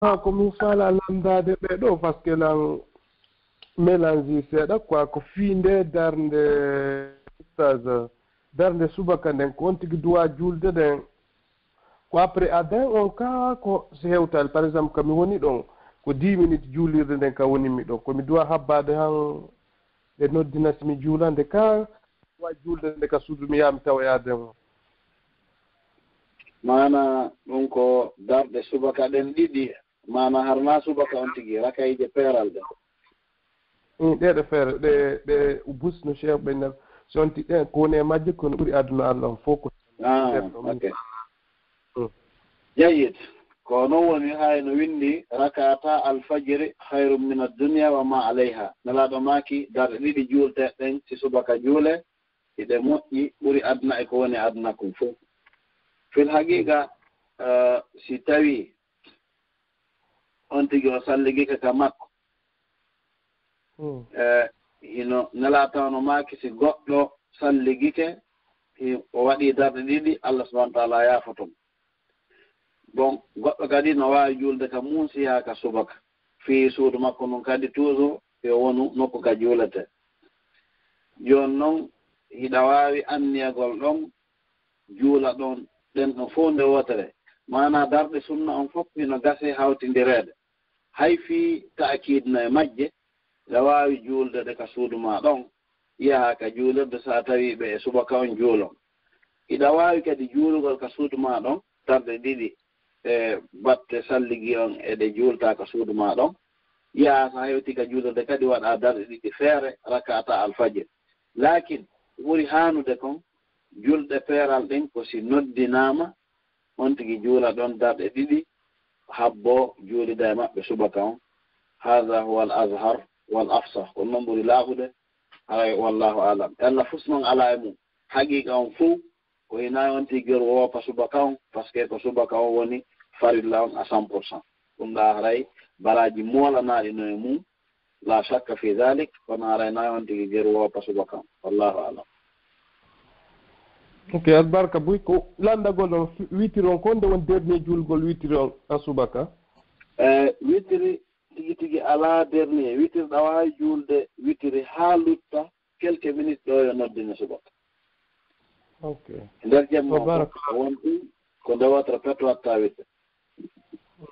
ha ko min fala landade ɓeɗo par ce que lan mélange seeɗa quoi ko fiinde darnde stage darnde subaka nden ko on tigi duwa julde nden. Ko après adin on ka ko hewtali par exemple kami woni ɗon ko dix minutes juulirde nden ka wonimi ɗo komi duwa habbade han ɓe noddinatimi juulande ka wa juulde nde ka suudu mi yaami tawoyaade o mana ɗum ko darɗe subaka ɗen ɗiɗi. mana harna subaka on tigi rakayije peeral ɗe ɗeɗo feere ɗe ɗe busno cheikh ɓe nder so on ti ɗen ko woni e majje kono ɓuuri aduna allah on fof ko ah, ok. jayid ko noon woni hay no windi rakata alfajiri hayrum min addunia wa ma aleyha nelaɗo maaki darɗe ɗiɗi juulteɗen si subaka juule iɗe moƴƴi ɓuri aduna e ko woni aduna kon fof fil haqiqa eh, si tawi on tigi o salligike ka makko. Hmm. E, hino nela tawno maaki si goɗɗo salligike o waɗi darɗe ɗiɗi allah subahana taala yaafotomo bon goɗɗo kadi no waawi juulde ka muusi ka subaka fii suudu makko non kadi toujours yo e wonu nokku ka juulete. Jooni noon hiɗa waawi anniyagol ɗon juula ɗon ɗen ɗon fof nde wotere. Maanaa darɗe sunna on fof hino gasi hawtindireede. hay fi taakidno e majje ɗa waawi juulde ɗe ka suudu ma ɗon yaha ka juulirde so a tawii ɓe e subaka on juulon. Iɗa waawi kadi juulugol ka suudu ma ɗon tarde ɗiɗi e batte salligi on eɗe juulta ka suudu ma ɗon yaha so hewti ka juulirde kadi waɗa darɗe ɗiɗi feere rakata alfajir. Lakin ɓuri haanude kon julɗe peeral ɗin ko si noddinaama on tigi juula ɗon darɗe ɗiɗi habbo juulida e maɓɓe subaka on. Hada huwa al ashar wal afsah. Kon noon ɓuri laaɓude ala wallahu alam. Allah fus noon ala e mum. Haqiqa on fuu ko e hinayi on tigger woopa subaka on par ce que ko subaka on woni farilla on à cent pour cent. Ɗum ɗa haray baraji moolanaɗi no e mum. La chakka fi dalik kono haray nayi on tigi ger woopa subaka on. Wallahu alam. ok albarka boy ko landagol on witiri on ko nde won dernier julgol witiri on a subaka eyi witiri tigi tigi alaa dernier witiri ɗa waawi juulde witiri haa lutta quelque minute ɗo yo noddine subaka ok. Nder jemmo won ɗum ko ndewatra pet watta witte.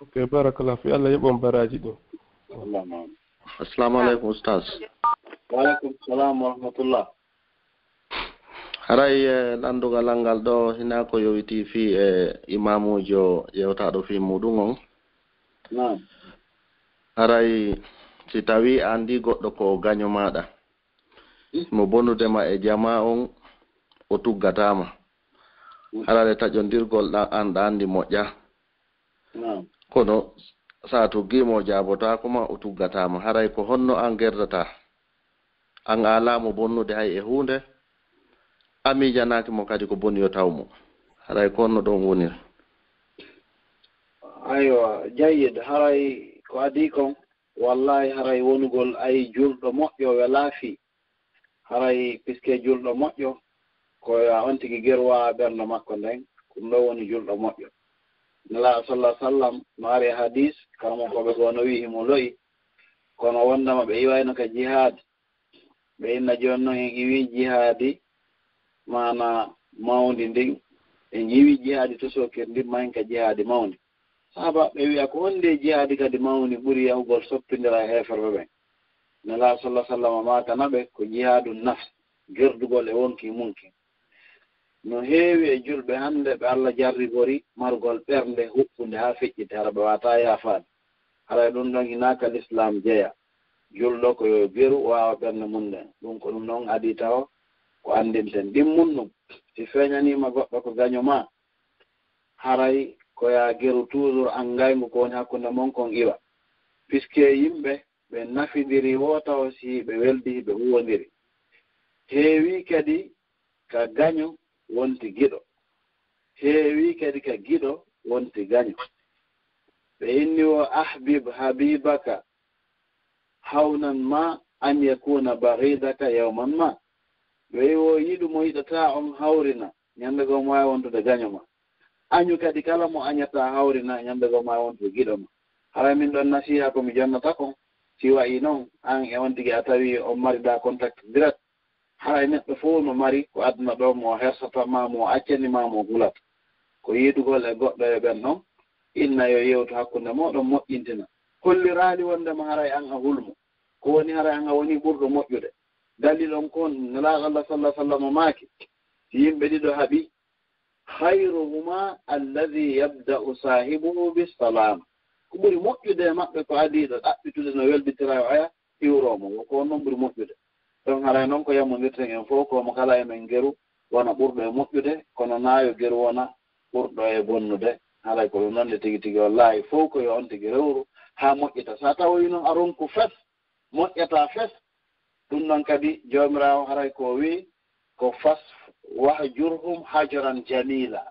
Ok barakala fi allah yoɓon baraji ɗo. Allahma assalamu aleykum oustage waaleykum salam wa rahmatullah. haray eh, e anndugal ngal ɗo hina ko yowiti fi e imamujo ƴewtaɗo fi muɗum on. Haray si tawi andi goɗɗo ko gaño maɗa mo bonudema e jama on o tuggatama. Harare taƴondirgol ɗa an ɗa andi moƴƴa. Kono sa tuggimo jabotako ma o tuggatama. Haray ko honno an gerdata. An alamo bonnude hay e hunde. a miijanaki mo kadi ko boni yo taw mo. Haray ko onno ɗon wonir aywa jayid haray ko adi kon wallahi haray wonugol ay julɗo moƴƴo welaafi haray puisque julɗo moƴƴo ko on tigi gerwa ɓerndo makko nden ɗum ɗo woni julɗo moƴƴo. Nala sallah sallam no ari e hadis karamo koɓe goo no wii himo loyi kono wondema ɓe iwayno ka jihad ɓe inna jooni noon en iwi jihadi mana mawdi ndin ɓe ñiwi jeyaadi to sokir ndin mahin ka jeyaadi mawdi saabaɓe wiya ko wonde jeyaadi kadi mawdi ɓuri yahugol soppindira e heferɓe ɓen nala sallah sallam matana ɓe ko jeyaadu nafs gerdugol e wonki munki. No heewi e julɓe hannde ɓe allah jarribori margol ɓernde huppunde haa feƴƴite hara ɓe wata yaafaade. Hara e ɗum ɗon hinaka l'islam jeya. Julɗo ko yo geru wawa ɓernde mum nden ɗum ko ɗum noon adi tawa ko andinten ɗimmun ɗum si feeñanima goɗɗo ko gaño ma haray ko yaageru toujours angayngu ko woni hakkunde mon kon iwa. Puisque yimɓe ɓe nafidiri wotaw si ɓe weldi ɓe huwodiri. Heewi kadi ka gaño wonti giɗo. Heewi kadi ka giɗo wonti gaño. Ɓe inni o ahbib habibaka hawnan ma an yakuna baridaka yawman ma? anndi ɗum o yiɗata on hawrina ñannde goo mo waawi wontude gaño ma. Añu kadi kala mo añata hawrina ñannde goo mo waawi wontude giɗo ma. Hara min ɗon nasiha ko mi jonnata kon si wayi noon an e on tigi a tawi on mariɗa contact direct. Hara neɗɗo fof no mari ko aduna ɗo mo hersatama mo accanima mo gulata ko yiidugol e goɗɗo e ɓen noon inna yo yewtu hakkunde moɗon moƴƴintina. Hollirali wondema hara an a hulmo ko woni hara an a woni ɓurɗo moƴƴude. dalil on kon nelaakallah sallah sallam maaki si yimɓe ɗiɗo haɓi hayruhuma alladi yabda'u sahibuhu bisalam ko ɓuri moƴƴude e maɓɓe ko adiiɗo ɗaɓɓitude no welbitira o aya iwromo ko on noon ɓuri moƴƴude. Ɗon haray noon ko yammodirten en fof komo kala emen geru wona ɓurɗo e moƴƴude kono naayo geru wona ɓurɗo e bonnude. Haray ko ɗum noon nde tigi tigi wallahi fof koyo on tigi rewru haa moƴƴita. So a tawoyi noon aronku fes moƴƴata fes ɗum noon kadi joomiraawo haray ko wii ko fas wahjurhum hajaran jamila.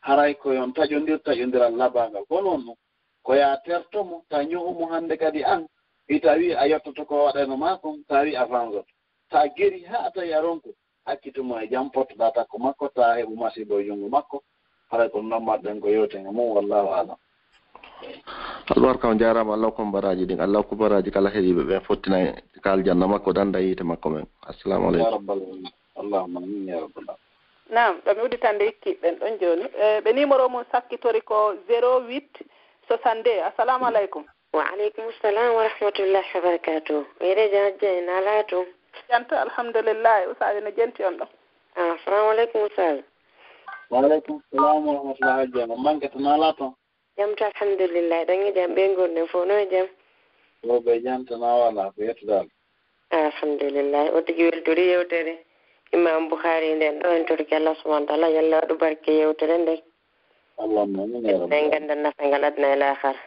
Haray ko yon taƴondir taƴondiral labangal ko noon noon ko ya tertomo ta ñohumo hannde kadi an i tawi a yettoto ko waɗano maako tawi avangot ta geri ha a tawi a ronko hakkitumo e jam pottoɗa takko makko ta heɓu masibo e junngo makko. Haray ko noon mbaɗɗen ko yewten e mum wallahu alam. albarka o jarama allah ko baraji ɗin. Allah ko baraji kala heeɗiɓe ɓen fottina ka aljanna makko danda yiite makko men. Assalamu aleykum. Allahuma amin ya rabbal nam ɗomi udditande hikkiɓen ɗon joni e, ɓe numéro mum sakkitori ko zéro huit soixante deux assalamu aleykum. Waaleykum salam wa rahmatullahi wa barakatuh. Mireje hajja en ala toon janta alhamdulillah usaji no jenti on ɗon assalamu ah, aleykum usage waaleykum salam wa rahmatullahi hajja no on manque toon jam to alhamdulillah ɗon e jam ɓe gurden fof no e jam o ɓe jam wala ko yettudal alhamdulillah o tigi weltori yewtere. Imam bouhari nden ɗo en torki allah subahana taala yalla waɗu barke yewtere nden allahmaen en nafa ngal adna e lahara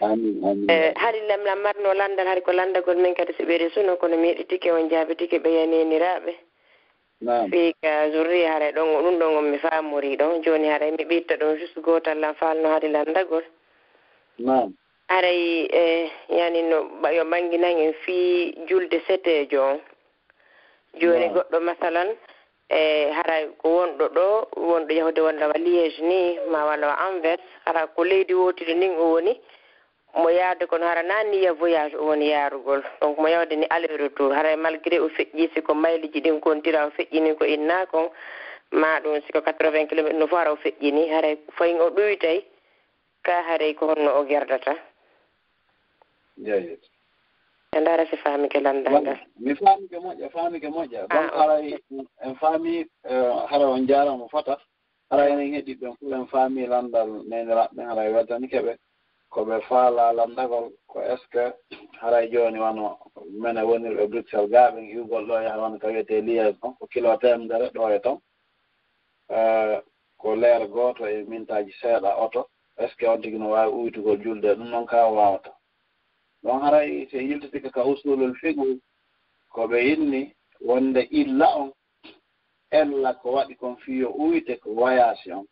haari eh, lamlam marno landal haari ko landagol men kadi so ɓe resuno kono mi heɗi tike on jaabi tike ɓe yaneniraɓe ɓe ka jourrie haray ɗon o ɗum ɗon on mi faamori ɗon. Jooni haray mi ɓitta ɗon juste gootal lan faalno haade landagol. Haray e yani no yo ɓanginan en fii julde setejo on. Jooni goɗɗo masalan e hara ko wonɗo ɗo wonɗo yahude wondema liége ni ma walla anvers hara ko leydi wootiri nin o woni mo yaade kono hara na niya voyage o woni yaarugol. Donc mo yawde ni aller retour hara e malgré o feƴƴi siko mayliji ɗin kontira o feƴƴini ko inna kon ma ɗum siko quatre vingt kilométre no fof hara o feƴƴini haray fayin o ɗoytay ka haray ko honno o gerdata. Jeyet e ndaara si faamike landangal mi faamike moƴƴa faamike moƴƴa. Ah, Donc haray e, en faami eh, hara on jaaramo fota. Hara enen heɗiɓɓen fof en faami e landal neniraɓɓe haray weddani keɓe. koɓe faala landagol ko est ce que haray jooni wano mene wonirɓe bruxelles gaaɓe hiwgol ɗo yaha won ko wiyete liaison ko kilo temedere ɗo e ton. Euh, ko leer gooto e mintaji seeɗa oto est ce que on tigi no waawi uytugol julde? Ɗum noon ka waawata. Ɗon haray so yiltitike ka usulol figu ko ɓe yinni wonde illa on ella ko waɗi kon fiyo uyte ko voyage on.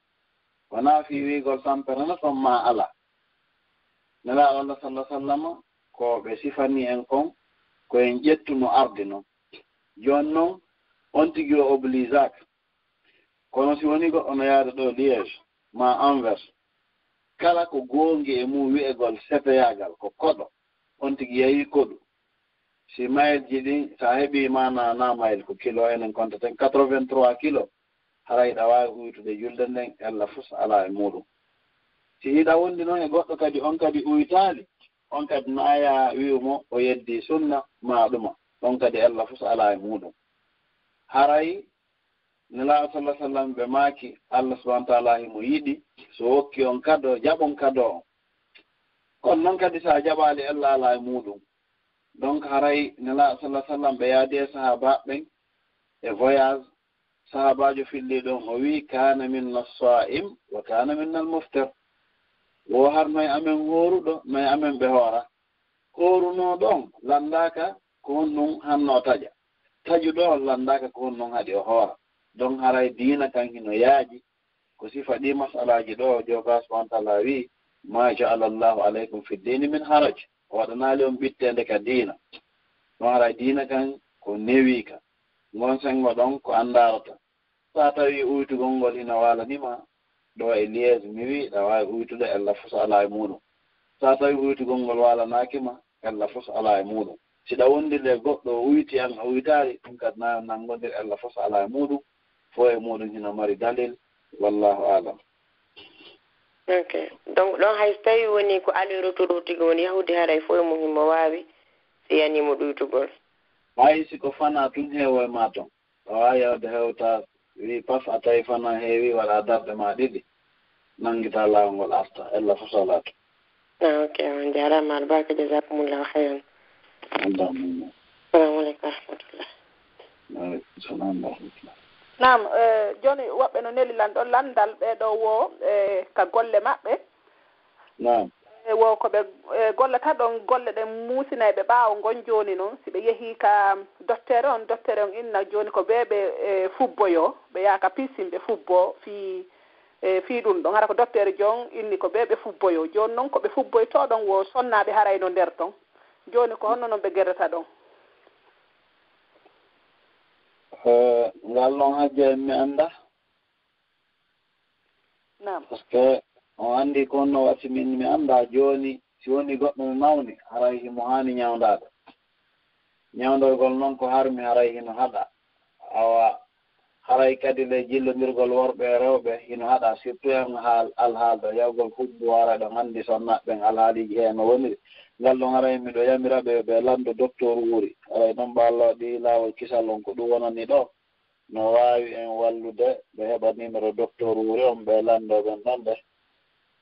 Wonaa fi wiigol sampere no ton ma ala nala allah sallah sallama ko ɓe sifani en kon koyen ƴettuno arde noon joni noon on tigi o obligeat kono si woni goɗɗo no yaade ɗo liége ma envers kala ko goongi e mum wi'egol sepeyagal ko koɗo on tigi yehi koɗu si mayel ji ɗin so a heɓi mana na mayel ko kilo enen kontaten quatre vingt trois kilo haray ɗa wawi huytude julde nden allah fus ala e muɗum. si hiɗa wondi noon e goɗɗo kadi on kadi uytaali on kadi naaya wiwmo o yeddi sunna maaɗuma on kadi allah fof so alaa e muɗum haray nelaaɗo sallah sallam ɓe maaki allah subahana taala himo e yiɗi so hokki on kado jaɓon kado on. Kono noon kadi so a jaɓaali allah alaa e muɗum donc haray nelaaɗo sallah sallam ɓe yaadi e sahaabaɓɓen e voyage sahabajo filli ɗon o wii kana minna saim wa kana minna almuftir wo har may amen hooruɗo may amen ɓe hoora hooruno ɗon lanndaka ko hon honnon hanno taƴa. Taƴuɗo on lanndaka ko honnon haɗi o hoora donc haray diina kan hino yaaji. Ko sifa ɗi masalaji ɗo joga subahana taala wi ma jaala llahu aleykum fi dini min haraj. O waɗanaali on ɓittede ka diina ɗon haray diina kan ko newi ka. Gon sengo ɗon ko anndarata sa tawi uytugol ngol hina walanima ɗo e liége mi wi ɗa wawi uytude ella fof e so ala e muɗum sa tawi uytugol ngol walanakima allah fof so ala e muɗum siɗa wondirde goɗɗo uyti an a uytari ɗum kadi na nangodir allah fof so ala e muɗum fo e muɗum e hino mari dalil wallahu alam ok. Donc ɗon hay so tawi woni ko aller retour utigo woni yahude haray fo e muhimmo wawi si yanimo ɗuytugol. Hay siko fana tun heewo e ma ton a wawi yawde hewta wi pas a tawi fana heewi waɗa darɗe ma ɗiɗi nanguita laawol ngol arta ella fof solata ok on jarama albarka jasakumullahu hayran salamu aleykum warahmatullah salam warahmatullah nam eh, joni woɓɓe no nelilan ɗo landal ɓeɗo wo e ka golle maɓɓe. Nam E wo ko ɓe e gollata ɗon golle ɗen muusina ɓe ɓaawo ngon jooni noon si ɓe yehii ka doctere on doctere on inna jooni ko ɓe ɓe fubboyo ɓe yaha ka pisin ɓe fubbo fii e fii ɗum ɗon. Hara ko doctere joon inni ko ɓe ɓe fubboyo. Jooni noon ko ɓe fubboytoo ɗon wo sonnaaɓe harayno nder ton. Jooni ko honno noon ɓe gerrata ɗon. Ngal ɗon hajjo en mi annda? Nam par ce que o anndi ko on watti min mi annda jooni si woni goɗɗo mo mawni haray himo haani ñawndaade. Ñawdorgol noon ko harmi haray hino haɗa. Awa haray kadi le jillondirgol worɓe e rewɓe hino haɗa. Surtout en haal alhaalɗo yawgol hubbu wara ɗo anndi sonnaɓeɓen alhaaliji e no woniri ngal ɗon haray miɗo yamira ɓe ɓe lamɗo docteur wuuri. Aray noon mbo ɗi laawol kisal on ko ɗum wonani ɗo. No waawi en wallude ɓe heɓa numéro docteur wuuri on ɓe lanndooɓen ɗon ɓe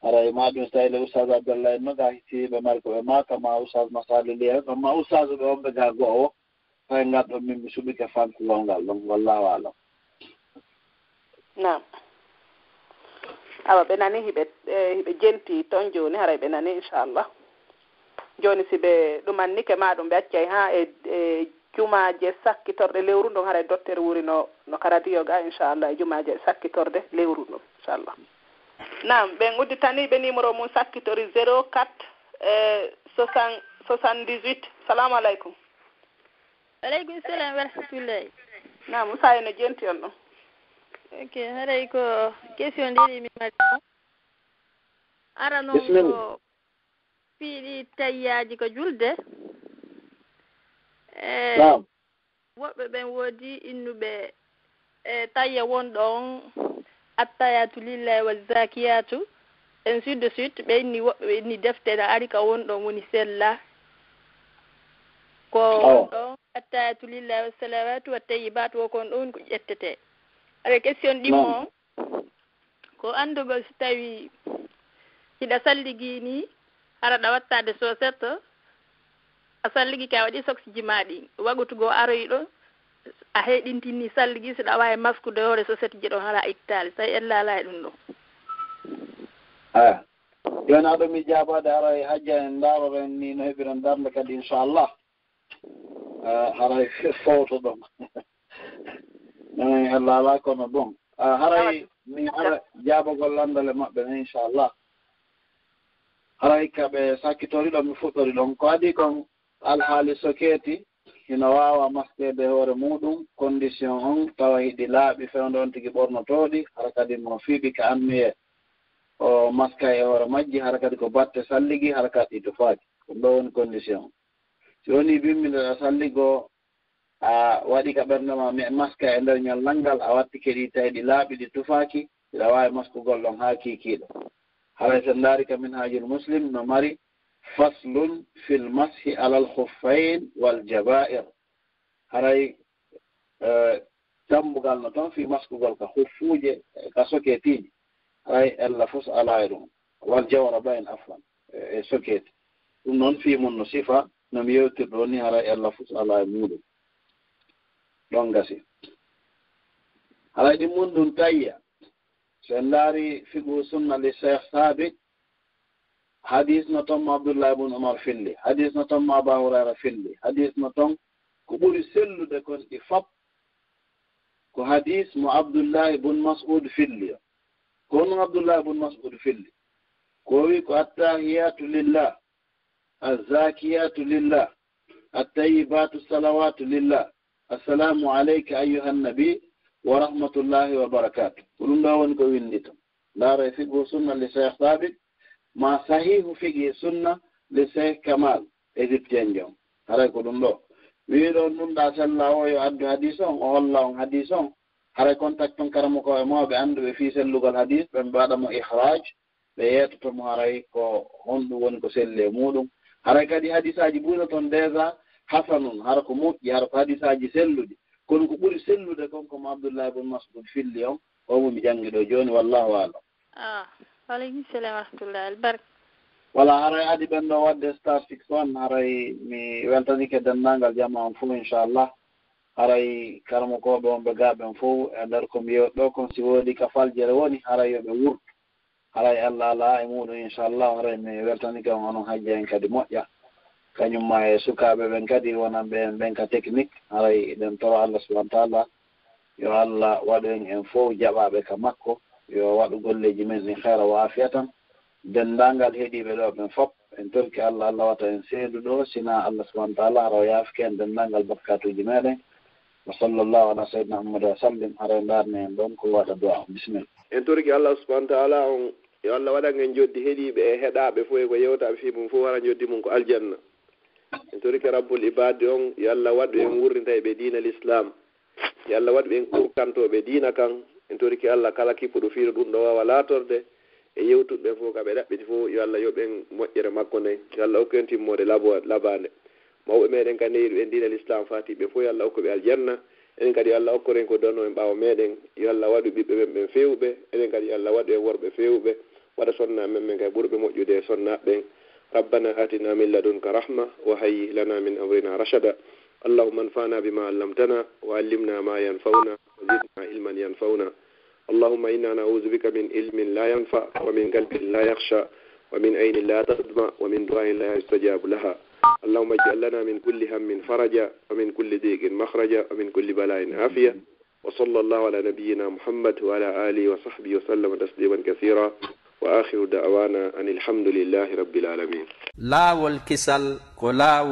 aray e ma ɗum so tawi le oustage abdallah en no ga hitiɓe mari koɓe maka ma oustage masali li en. Ma oustage ɓe on ɓe ga goho o faye ngal ɗon min mi suɓike fankugol ngal ɗon wallahu alam. Nam awa ɓe nani hiɓe e, hiɓe jenti toon joni haray ɓe nani inchallah. Joni si ɓe ɗumannike ma ɗum ɓe accay ha e, e jumaje sakkitorɗe lewru ndon haray docteur wuri no no karadiyo ga inchallah e jumaje sakkitorde lewru ɗum inchallah. nam ɓen udditaniɓe numéro mum sakkitori 04 e 78 salamu aleykum. Aleykum salam warahmatullahi nam moussa ene jenti on ɗon. Ok haray ko question ndiɗi mi mari. Ara noon ko piiɗi tayyaji ko julde. E woɓɓe ɓen woodi innuɓe e tayya wonɗon. attayatu lillahi wazakiyatu en sud de suite ɓe inni woɓɓe ɓe inni deftere ari ka wonɗon woni sella. Ko oh. ɗon attayatu lillahi wasalawatu wa tayibatu wo kon ɗo woni ko ƴettete. Aɗa question ɗimo on ko anndugol so tawi hiɗa salligi ni haraɗa wattade sosette a salligi ka waɗi soksiji ma ɗi wagutugo aroyɗo a heɗintinni salligi ɗa wawi maskude hoore société ji ɗon haɗa ittali tawi en laala e ɗum ɗo. Aya. Joni aɗo mi jaabade ara e hajja en daroren ni no heɓiren darde kadi inchallah haray fowto ɗon. Ei allah ala kono bon haray mi ara jaabogol landale maɓɓe ne inchallah haray kaɓe sakkitori ɗon mi fuɗɗori ɗon. Ko adi kon alhaali soketi hino wawa maskede hoore muɗum condition on tawa hiɗi laaɓi fewde on tigi ɓornotoɗi hara kadi mo fiiɓi ka annuye o maska e hoore majji hara kadi ko batte salligi hara kadi ɗi tufaaki ɗum ɗo woni condition si woni bimmbiɗoɗa salligo a waɗi ka ɓerdema mi maska e nder ñallalngal a watti keɗi tawi ɗi laaɓi ɗi tufaaki iɗa wawi maskugol ɗon haa kiikiiɗo. Haray sen daari ka min haajul muslim no mari faslun fi l mashi alal huffain wal jaba'ir. Haray e, dambugal no toon fi maskugol ka huffuuje ka soketiiji haray allah fos e ɗum. Wal jawra bayn afwan e, e soket ɗum noon fi mum no sifa nomi yewtirɗo ni haray allah fos e muɗum ɗon gasi haray ɗi mum ɗum tayya. So en laari figu sunna li cheikh sabit hadis no toon mo abdoullah ibne omar filli hadis no toon mo aba hurara filli hadis no toon ko ɓuri sellude kon ɗi fop ko hadis mo abdoullah ibne mas'ud filli o ko honon abdoullah ibne mas'ud filli ko wi ko attahiyatu lillah azakiyatu lillah attayibatu salawatu lillah. Assalamu aleyka ayuha annabi wa rahmatullahi wa barakatu ko ɗum ɗo woni ko windi to ndaara e figo sunna li cheikh sabit ma sahihu fiqi sunna le cheikh kamal égyptien jom. Haray ko ɗum ɗo. Wiiɗo nunɗa sella o yo addu hadis on o holla on hadis on. Haray contact on karamo ko e mawɓe annduɓe fii sellugol hadis ɓe waɗamo ihraj. Ɓe yeetotomo haray ko honɗum woni ko selle muɗum. Haray kadi hadis aji ɓuyno toon déjà hasanun hara ko moƴƴi hara ko hadis aji selluɗi. Kono ko ɓuri sellude kon komo abdoullahi bun masud filli on omo mi janngi ɗo jooni wallahu alam. Ah. waleykum salam warahmatullah albarka voilà haray adi ɓen ɗo wadde star six one haray mi weltanike denndangal jama on fof inchallah. Haray karmo koɓe on ɓe gaɓen fof e nder ko mbiyot ɗo kon si woodi ka faljere woni haray yoɓe wurtu haray allah ala e muɗum inchallah haray mi weltanike on onon hajji en kadi moƴƴa. Kañumma e sukaɓe ɓen kadi wonan ɓen ɓen ka technique haray ɗen toro allah subahana taala. Yo allah waɗu en en fof jaɓaɓe ka makko. yo waɗu golleji men ɗin heera waafiya tan. Denndaangal heɗiiɓe ɗo ɓen fof en torki allah allah wata en seedu ɗo. Sina allah subahana taala hara o yaafike en denndaangal barkatuuji meeɗen wa sallllahu ala sayidna ahmadou wa sallim hara e ndaarni en ɗon ko waɗa duwa bisimilla en torki allah subahana taala on yo allah waɗan en joddi heɗiiɓe e heɗaaɓe fof e ko yewtaɓe fii mum fof wara joddi mum ko aljanna. En torki rabbul ibade on yo allah waɗu en wurrinta e ɓe diina l' islam yo allah waɗu ɓen kurkantoɓe diina kan. en toriki allah kala kippuɗo fiino ɗum ɗo wawa laatorde. E yewtuɓeɓen fof kaɓe ɗaɓɓiti fof yo allah yoɓen moƴƴere makko nde. Yo allah hokku en timmode labande mawɓe meɗen kadi neyiɗo en dina l' islam fatiɓe fof yo allah hokkuɓe aljanna. Enen kadi yo allah hokkoren ko donno en ɓaawa meɗen yo allah waɗu ɓiɓɓe ɓen ɓen fewɓe. Enen kadi yo allah waɗu en worɓe fewɓe. Waɗa sonna men men kadi ɓurɓe moƴƴude e sonnaɓe ɓen. Rabbana atina min ladunka rahma wa hayyi lana min amrina rachada allahuma anfana bima allamtana wa allimna ma yanfauna wa zidna ilman yanfauna. اللهم إنا نعوذ بك من علم لا ينفع ومن قلب لا يخشى ومن عين لا تدمع ومن دعاء لا يستجاب لها اللهم اجعل لنا من كل هم فرجا ومن كل ضيق مخرجا ومن كل بلاء عافية وصلى الله على نبينا محمد وعلى آله وصحبه وسلم تسليما كثيرا وآخر دعوانا أن الحمد لله رب العالمين lawol kisal ko